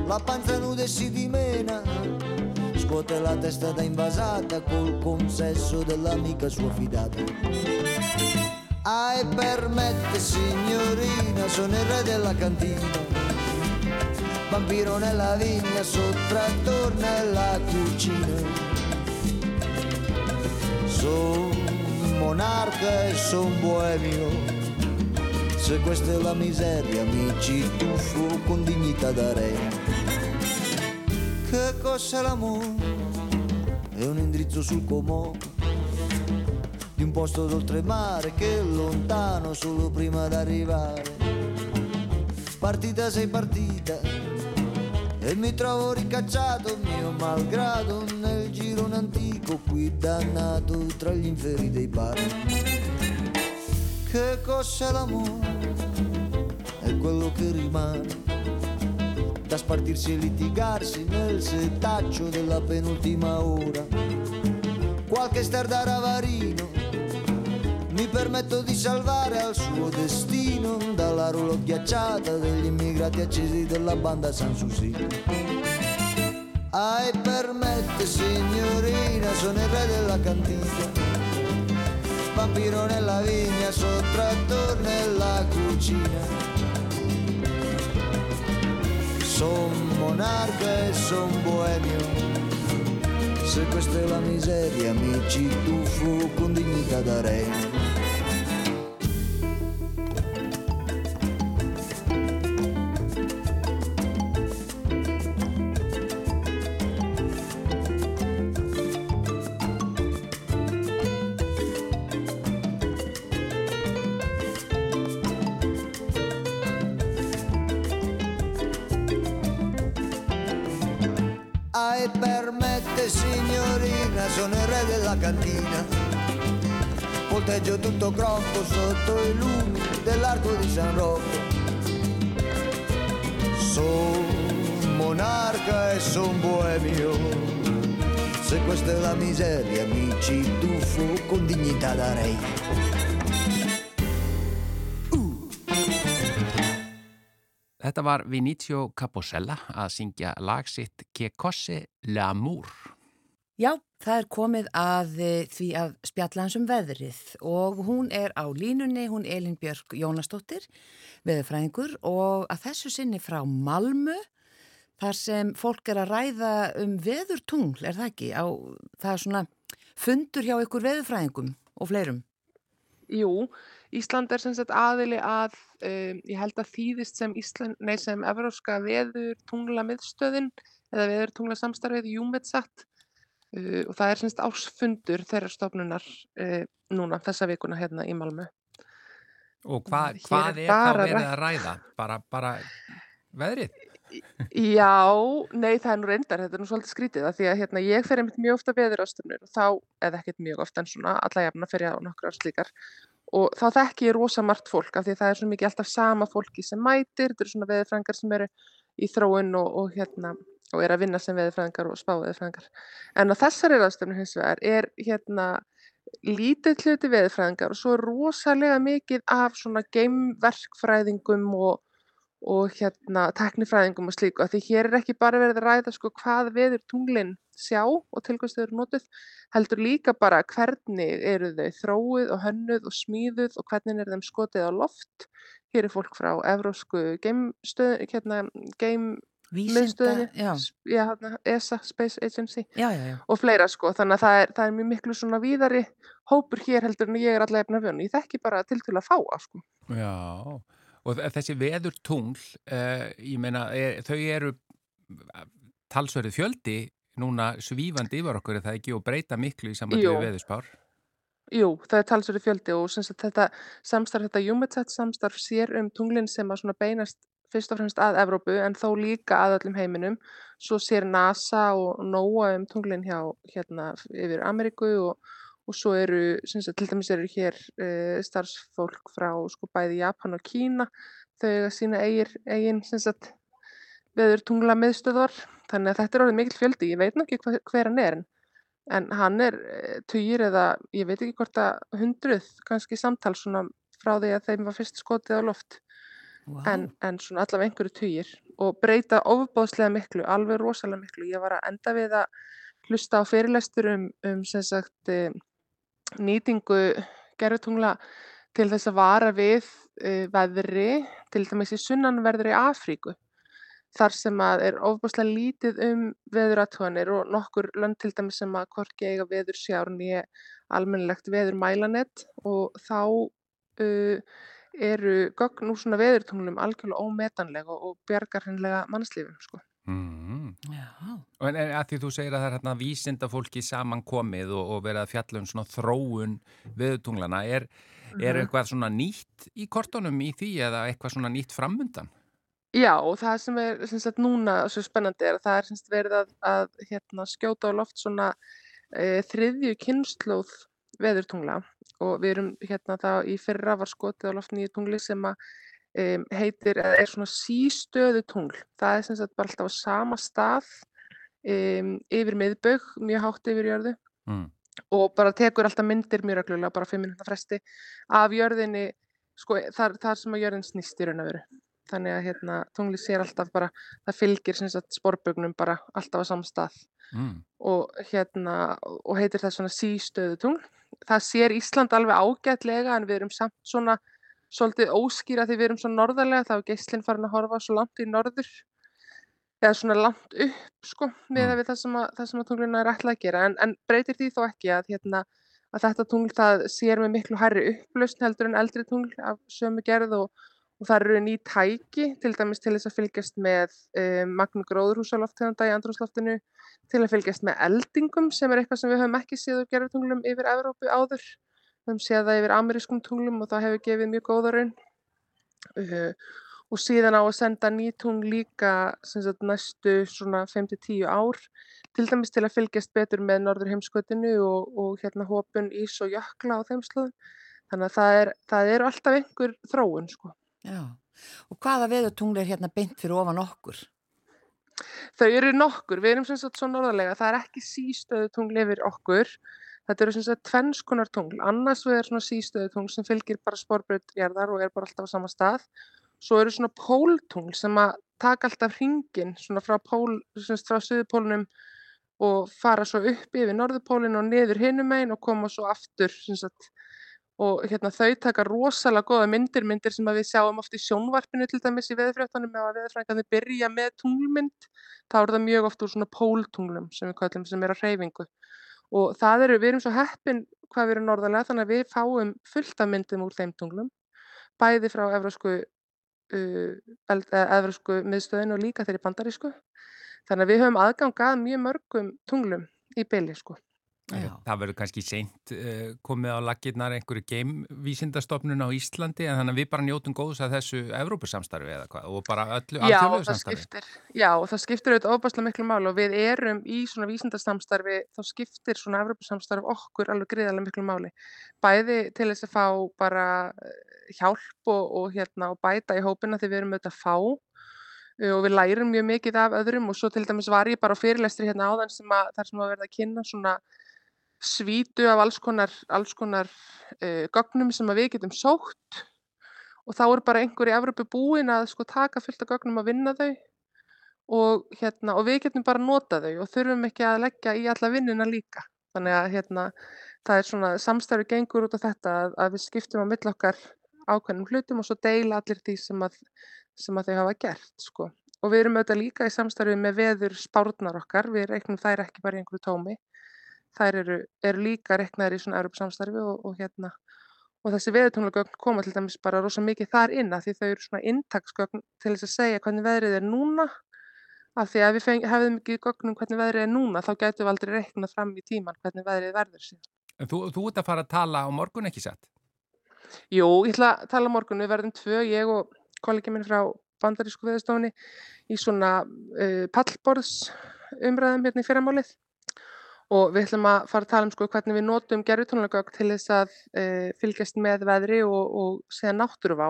la panza nuda e si dimena. Scuote la testa da invasata col consesso dell'amica sua fidata. Ai permette signorina, sono il re della cantina. Vampiro nella vigna, sottrattor nella cucina. Son monarca e son boemio. Se questa è la miseria, mi ci tuffo con dignità da re. Cos'è l'amore? È un indirizzo sul comò di un posto d'oltremare che è lontano solo prima d'arrivare. Partita sei partita e mi trovo ricacciato mio malgrado nel girone antico qui dannato tra gli inferi dei bar. Che cos'è l'amore? È quello che rimane da spartirsi e litigarsi nel setaccio della penultima ora. Qualche star da ravarino mi permetto di salvare al suo destino dalla rulo ghiacciata degli immigrati accesi della banda San Susi. Ai permette signorina, sono il re della cantina. Vampiro nella vigna, sottrattor nella cucina. Monarca e son boemio. Se questa è la miseria mi ci tuffo con dignità da re. Se questa è la miseria mi ci tuffo con dignità da re. Þetta var Vinicio Caposella að syngja lagsitt Che Cosse l'Amour. Já, Það er komið að eh, því að spjalla hans um veðrið og hún er á línunni, hún Elin Björk Jónastóttir, veðurfræðingur og að þessu sinni frá Malmu þar sem fólk er að ræða um veðurtungl, er það ekki? Á, það er svona fundur hjá ykkur veðurfræðingum og fleirum. Jú, Ísland er sem sagt aðili að, um, ég held að þýðist sem, Ísland, nei, sem Evróska veðurtungla miðstöðin eða veðurtungla samstarfið Júmetsat Uh, og það er semst ásfundur þeirra stofnunar uh, núna þessa vikuna hérna í Malmö. Og hva, hvað er þá verið að ræða? Bara, bara veðrið? Já, nei það er nú reyndar, þetta er nú svolítið skrítið að því að hérna, ég fer einmitt mjög ofta veðurástunir og þá, eða ekkert mjög ofta en svona alla jafna fer ég á nokkru áslíkar og þá þekki ég rosa margt fólk af því það er svo mikið alltaf sama fólki sem mætir, þetta eru svona veðurfræðingar sem eru í þróun og, og hérna og er að vinna sem veðurfræðingar og spáveðurfræðingar. En á þessari ráðstöfnu hins vegar er hérna lítið hluti veðurfræðingar og svo rosalega mikið af svona geimverkfræðingum og, og hérna teknifræðingum og slíku. Því hér er ekki bara verið að ræða sko hvað veður tunglinn sjá og tilkvæmst þau eru notuð, heldur líka bara hvernig eru þau þróið og hönnuð og smíðuð og hvernig er þeim skotið á loft. Hér er fólk frá Evrósku geimstöð, hérna, geim Vísinda, já. já, ESA, Space Agency Já, já, já. og fleira sko, þannig að það er, það er mjög miklu svona víðari hópur hér heldur en ég er allavega efna vjönu, ég þekki bara til til að fá að sko. Já, og þessi veður tungl, uh, ég meina, er, þau eru talsverðu fjöldi núna svífandi yfir okkur, er það ekki, og breyta miklu í sambandi við veðurspár? Jú, það er talsverðu fjöldi og þetta samstarf, þetta Júmetsett samstarf sér um tunglinn sem að beinast fyrst og fremst að Evrópu en þó líka að öllum heiminum. Svo sér NASA og NOAA um tunglinn hjá hérna yfir Ameríku og, og svo eru, sagt, til dæmis eru hér uh, starfsfólk frá sko bæði Japan og Kína. Þau eiga sína eigin, eigin veður tungla miðstöðar. Þannig að þetta er orðið mikil fjöldi. Ég veit ekki hver, hver hann er en, hann er uh, tugir eða ég veit ekki hvort að hundruð kannski samtal svona frá því að þeim var fyrst skotið á loft. Wow. En, en svona allavega einhverju týjir og breyta ofbáðslega miklu, alveg rosalega miklu. Ég var að enda við að hlusta á fyrirlestur um, um sagt, nýtingu gerðutungla til þess að vara við uh, veðri, til dæmis í sunnanverðri Afríku. Þar sem að er ofbáðslega lítið um veðuratöðanir og nokkur lönd til dæmis sem að korki eiga veður sjárn í almennilegt veður mælanett og þá uh, eru gögn úr svona veðurtunglum algjörlega ómetanlega og, bjargar hennilega mannslífum sko. Mm. En, en að því þú segir að það er hérna vísinda fólki saman komið og, og verið að fjalla um svona þróun veðurtunglana, er, er mhm. eitthvað svona nýtt í kortunum í því eða eitthvað svona nýtt framundan? Já og það sem er sem sagt, núna svo spennandi er að það er sagt, verið að, að hérna, skjóta á loft svona e, þriðju kynnslóð veðurtungla og við erum hérna þá í fyrra var skotið á loft nýju tungli sem að um, heitir, eða er svona sístöðu tungl. Það er sem sagt bara alltaf á sama stað um, yfir miðbögg, mjög hátt yfir jörðu mm. og bara tekur alltaf myndir mjög reglulega, bara 5 minúta fresti af jörðinni, sko þar, þar sem að jörðin snýst í raun að veru. Þannig að hérna tungli sér alltaf bara, það fylgir sem sagt sporbögnum bara alltaf á sama stað mm. og hérna, og heitir það svona sístöðu tungl það sér Ísland alveg ágætlega en við erum samt svona svolítið óskýra því við erum svo norðarlega þá er geyslinn farin að horfa svo langt í norður eða svona langt upp sko með mm. það sem að, að tunglina er ætlað að gera en, en breytir því þó ekki að, hérna, að þetta tungl það sér með miklu hærri upplausn heldur en eldri tungl af sömu gerð og, og það eru ný tæki til dæmis til þess að fylgjast með um, magnu gróðurhúsalofteganda í andrúsloftinu til að fylgjast með eldingum sem er eitthvað sem við höfum ekki séð úr gerðartunglum yfir Evrópu áður. Við höfum séð það yfir amerískum tunglum og það hefur gefið mjög góða raun. Uh, og síðan á að senda nýtung líka sagt, næstu svona 5-10 ár til dæmis til að fylgjast betur með norður heimskotinu og, og hérna hópun ís og jökla á þeim slöðum. Þannig að það er, það er alltaf einhver þróun sko. Já, og hvaða veðutungli er hérna beint fyrir ofan okkur? Þau eru nokkur, við erum sem sagt svo norðarlega, það er ekki sístöðu tungl yfir okkur, þetta eru sem sagt tvennskonar tungl, annars erum svona sístöðu tungl sem fylgir bara spórbröðjarðar og er bara alltaf á sama stað, svo eru svona póltungl sem að taka alltaf hringin svona frá, frá söðupólunum og fara svo upp yfir norðupólinn og niður hinum einn og koma svo aftur sagt. Og hérna, þau taka rosalega goða myndir, myndir sem við sjáum oft í sjónvarpinu til dæmis í veðurfréttunum eða veðurfræðingarnir byrja með tunglmynd, þá er það mjög oft úr svona póltunglum sem við kallum sem er að hreyfingu og það eru, við erum svo heppin hvað við erum norðarlega þannig að við fáum fullt af myndum úr þeim tunglum, bæði frá evrósku, uh, evrósku miðstöðinu og líka þeirri bandarísku, þannig að við höfum aðgangað mjög mörgum tunglum í byli sko. Já. Það verður kannski seint uh, komið á lakirnar einhverju geimvísindastofnun á Íslandi en þannig að við bara njótum góðs að þessu Evrópusamstarfi eða hvað og bara öllu alþjóðlegu samstarfi. Skiptir, já og það skiptir auðvitað óbærslega miklu mál og við erum í svona vísindasamstarfi þá skiptir svona Evrópusamstarfi okkur alveg greiðarlega miklu máli. Bæði til þess að fá bara eh, hjálp og, og, hérna, og bæta í hópina þegar við erum auðvitað að fá og við lærum mjög mikið af öðrum og svo til dæmis var ég bara á fyrirlestri hérna áðan sem að þar sem að verða að kynna svona svítu af alls konar, alls konar uh, gögnum sem við getum sótt og þá er bara einhver í Evropu búin að sko taka fullt af gögnum að vinna þau og, hérna, og við getum bara nota þau og þurfum ekki að leggja í alla vinnina líka. Þannig að hérna, það er svona samstæru gengur út af þetta að, að við skiptum á millokkar ákveðnum hlutum og svo deila allir því sem að, sem að þau hafa gert. Sko. Og við erum auðvitað líka í samstarfi með veður spárnar okkar, við reiknum þær ekki bara í einhverju tómi þær eru, eru líka reknaðir í svona Europsamstarfi og, og hérna og þessi veðurtónlegögn koma til dæmis bara rosa mikið þar inn að því þau eru svona intaksgögn til þess að segja hvernig veðrið er núna af því að við feng, hefðum ekki gögnum hvernig veðrið er núna þá gætu við aldrei reknað fram í tíman hvernig veðrið verður síðan. En þú, þú ert að fara að tala á morgun ekki sett? Jú, ég ætla að tala á morgun, við verðum tvö, ég og kollegið minn frá bandarísku veðurstofunni í svona uh, pallborðs umræðum hérna í fyrramálið og við ætlum að fara að tala um sko hvernig við notum gerfutónleikagögn til þess að e, fylgjast með veðri og, og segja náttúruvá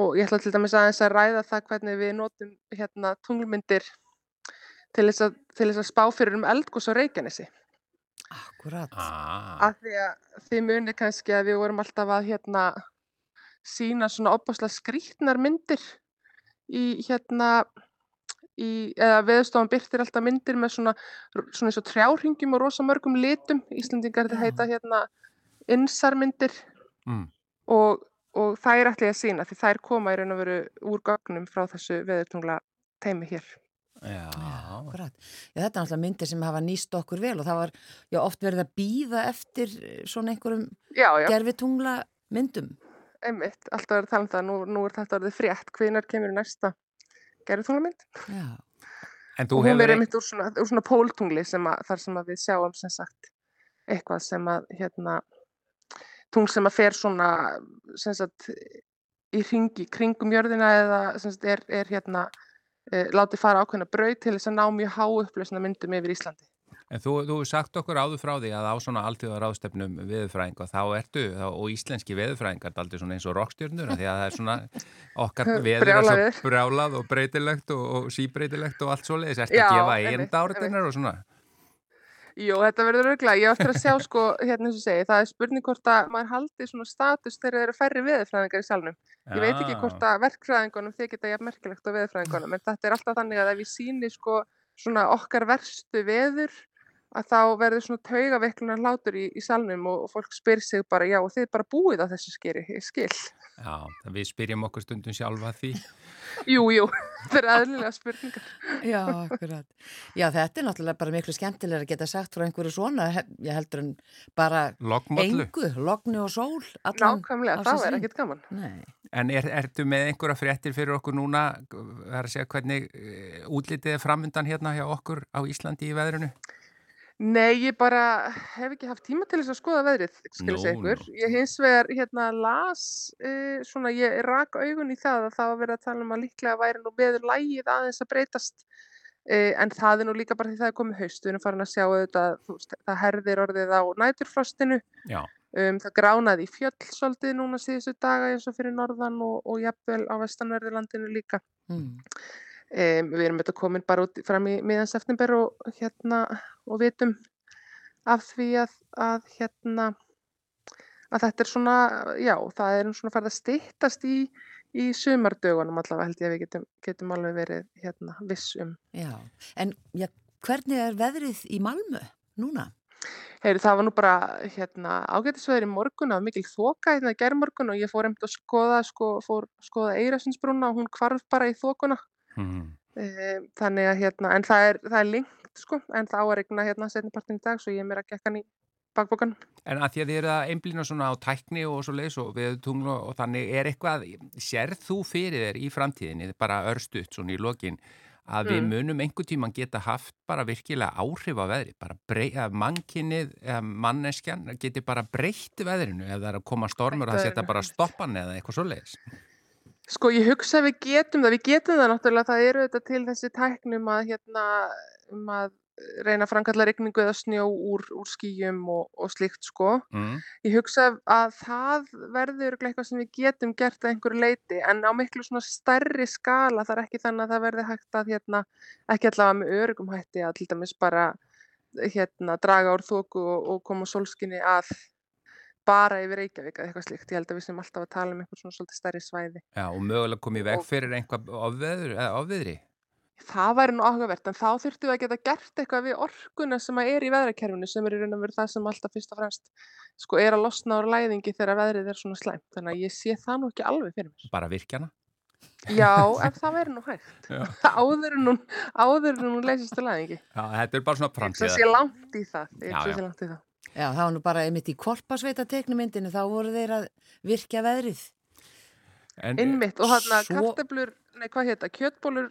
og ég ætla til dæmis aðeins að ræða það hvernig við notum hérna tunglmyndir til þess að, til þess að spá fyrir um eldgós á Reykjanesi. Akkurat. Ah. Af því að þið munir kannski að við vorum alltaf að hérna sína svona opaslega skrítnar myndir í hérna í, eða veðstofan byrtir alltaf myndir með svona, svona eins og trjárhingjum og rosa mörgum litum. Íslandingar þetta heita hérna insarmyndir mm. og, og það er allir að sína því það er koma í raun og veru úr gögnum frá þessu veðurtungla teimi hér. Já, akkurat. Já, þetta er náttúrulega myndir sem hafa nýst okkur vel og það var já, oft verið að býða eftir svona einhverjum gerfitungla myndum. Einmitt, alltaf verið að tala um það, nú, nú er þetta verið frétt, hvenar kemur næsta gerðutunglamynd. Og hún er einmitt úr svona, úr svona póltungli sem að, þar sem við sjáum sem sagt eitthvað sem að hérna, tungl sem að fer svona sem sagt í ringi kringum jörðina eða sem sagt er, er hérna e, látið fara ákveðna brauð til þess að ná mjög há upplösna myndum yfir Íslandi. En þú, þú sagt okkur áður frá því að á svona alltíðar ástefnum veðurfræðing og þá ertu þá, og íslenski veðurfræðingar er aldrei svona eins og rockstjörnur því að það er svona okkar veður er svo brjálað og breytilegt og, og síbreytilegt og allt svoleiðis. Er þetta að gefa einda áriðinnar og svona? Jú, þetta verður örgla. Ég áttur að sjá sko, hérna eins og segi, það er spurning hvort að maður haldi svona status þegar þeir eru færri veðurfræðingar í salnum. Ég veit ekki hvort að verkfræðingunum geta jafn merkilegt á veðurfræðingunum en þetta er alltaf þannig að ef við síni sko svona okkar verstu veður að þá verður svona taugaveiklunar hlátur í, í salnum og, og fólk spyr sig bara já og þið bara búið á þessu skeri, skil. Já, við spyrjum okkur stundum sjálfa því. jú, jú, þetta er aðlilega spurningar. Já, akkurat. Já, þetta er náttúrulega bara miklu skemmtilega að geta sagt frá einhverju svona, ég heldur en bara Logmollu. engu, logni og sól. Nákvæmlega, það er ekkit gaman. Nei. En er, ertu með einhverja fréttir fyrir okkur núna, það er að segja hvernig eh, útlitið er framöndan hérna hjá okkur á Íslandi í veðrunu? Nei, ég bara hef ekki haft tíma til þess að skoða veðrið, skilja no, segja ykkur. No. Ég hins vegar hérna las, uh, svona ég rak augun í það að það var verið að tala um að líklega væri nú veður lægið aðeins að breytast uh, en það er nú líka bara því það er komið haust. Við erum farin að sjá auðvitað, veist, það herðir orðið á næturfrostinu, um, það gránaði í fjöll svolítið núna síðustu daga eins og fyrir norðan og, og jafnvel á vestanverðilandinu líka. Mm. Um, við erum þetta komin bara út fram í miðan september og, hérna, og vitum af því að, að, hérna, að þetta er svona, já, það er svona farið að stýttast í, í sumardögunum allavega held ég að við getum, getum alveg verið hérna, viss um. Já, en já, hvernig er veðrið í Malmö núna? Heyri, það var nú bara hérna, ágættisveður í morgun, það var mikil þoka hérna í gerðmorgun og ég fór einmitt að skoða, sko, skoða Eirasinsbrúna og hún kvarf bara í þokuna. Mm. Þannig að hérna, en það er, það er lengt sko, en það á að regna hérna setnipartin í dag svo ég er mér að gekka hann í bakbókan. En að því að þið eru að einblýna svona á tækni og svo leiðis og við tunglu og þannig er eitthvað, sérð þú fyrir þér í framtíðinni, bara örstuðt svona í lokin, að við Mm. munum einhver tíman geta haft bara virkilega áhrif á veðri, bara mannkinnið, manneskjan geti bara breytt veðrinu ef það er að koma stormur og það setja bara stoppan eða eitthvað svo leiðis. Sko ég hugsa að við getum það, við getum það náttúrulega, það eru þetta til þessi tæknum að hérna, um að reyna að framkalla rigningu eða snjó úr, úr skýjum og, og slíkt sko. Mm. Ég hugsa að það verður eitthvað sem við getum gert að einhverju leiti en á miklu svona stærri skala það er ekki þannig að það verði hægt að hérna, ekki allavega með örugum hætti að til dæmis bara hérna, draga úr þóku og, og koma sólskinni að bara yfir Reykjavík eða eitthvað slíkt. Ég held að við sem alltaf að tala um einhver svona svolítið stærri svæði. Já, og mögulega komið veg fyrir einhvað ofviðri. Það væri nú áhugavert en þá þurftum við að geta gert eitthvað við orkuna sem að er í veðrakerfinu sem er í raun og veru það sem alltaf fyrst og fremst sko er að losna úr læðingi þegar veðrið er svona slæmt. Þannig að ég sé það nú ekki alveg fyrir mér. Bara virkjana. Já, ef það væri nú hægt. Áður en hún, áður en hún leysist úr læðingi. Já, þetta er bara svona framtíða. sé langt í það. Ég sé langt í það. Já, það var nú bara einmitt í korpasveita teknumyndinu, þá voru þeir að virkja veðrið. En, Innmitt og hann að Svo- karteblur, nei hvað hétta, kjötbólur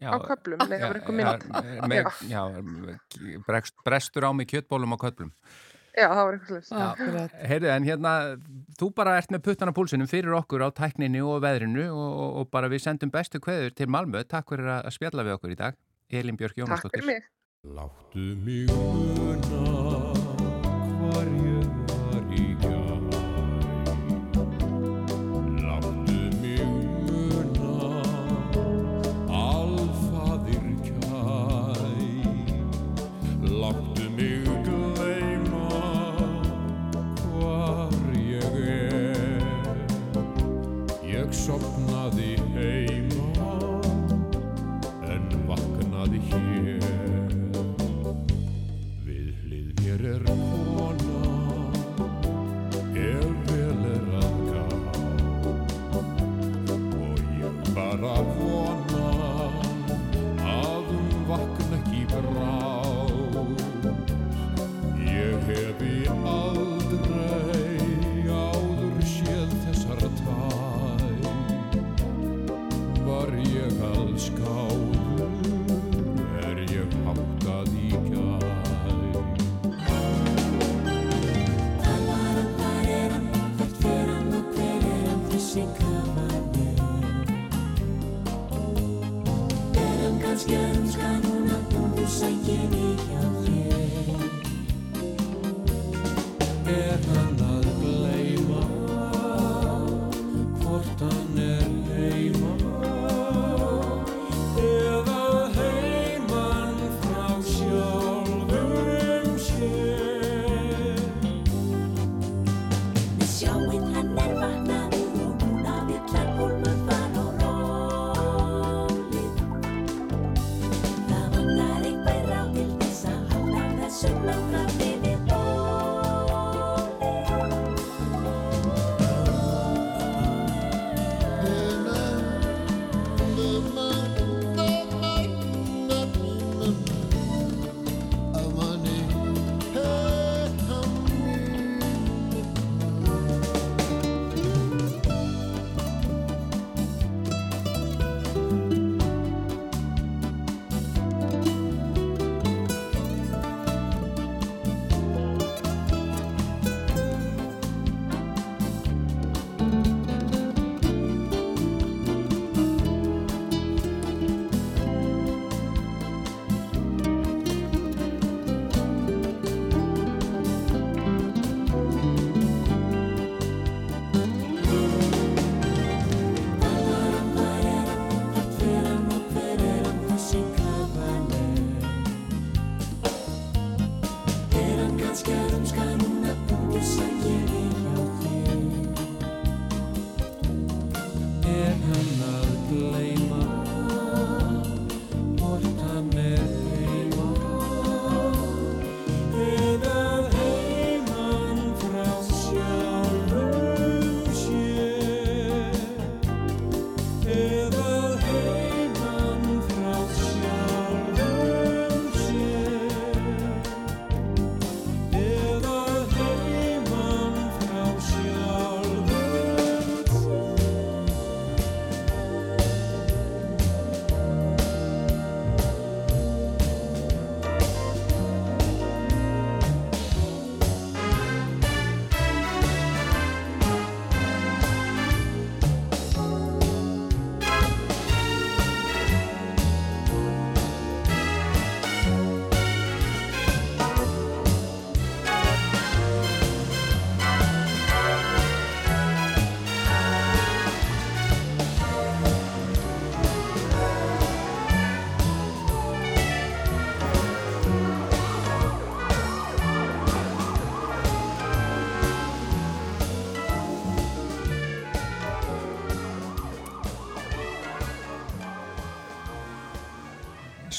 já, á köflum, nei það var einhver já, mynd. með, já, bregst, brestur á mig kjötbólum á köflum. Já, það var einhver slags. Akkurat. Heyrðu, en hérna, þú bara ert með puttana púlsinum fyrir okkur á tækninni og veðrinu og, og, og bara við sendum bestu kveður til Malmö. Takk fyrir að spjalla við okkur í dag. Elin Björk Takk Jónasdóttir. fyrir mig. Láttu mig gleyma hvar ég er. Ég sopnaði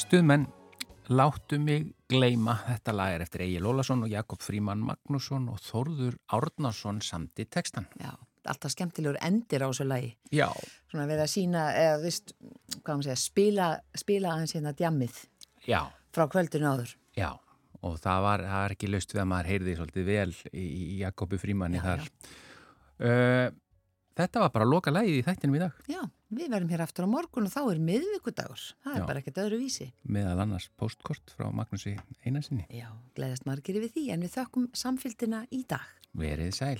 Stuðmenn, láttu mig gleima þetta lag er eftir Egil Ólason og Jakob Fríman Magnússon og Þórður Árnason samt í textan. Já, alltaf skemmtilegur endir á þessu lagi. Já, Svona við að sína, eða vist, hvað maður segja, spila, spila aðeins hérna djammið já, frá kvöldinu áður. já. Og það var, það var ekki laust við að maður heyrði svolítið vel í, í Jakobi Frímanni Já, þar. Uh, þetta var bara loka lagið í þættinum í dag. Já, við verðum hér aftur á morgun og þá er miðvikudagur. Það er Já. bara ekkert öðru vísi. Meðal annars postkort frá Magnúsi Einarsinni. Já, gleðast margir við því en við þökkum samfylgdina í dag. Verið sæl.